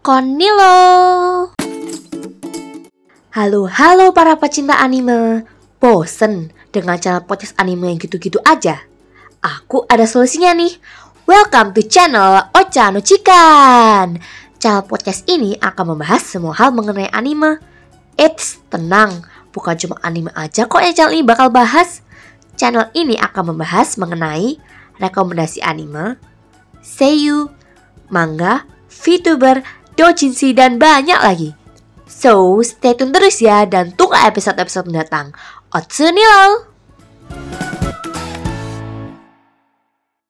Konilo. Halo, halo para pecinta anime. Bosen dengan channel podcast anime yang gitu-gitu aja? Aku ada solusinya nih. Welcome to channel Ocha no Chikan. Channel podcast ini akan membahas semua hal mengenai anime. Eits, tenang, bukan cuma anime aja kok yang channel ini bakal bahas. Channel ini akan membahas mengenai rekomendasi anime, seiyu, manga, VTuber, doujinshi, dan banyak lagi. So, stay tune terus ya dan tunggu episode-episode mendatang. Otsunilo!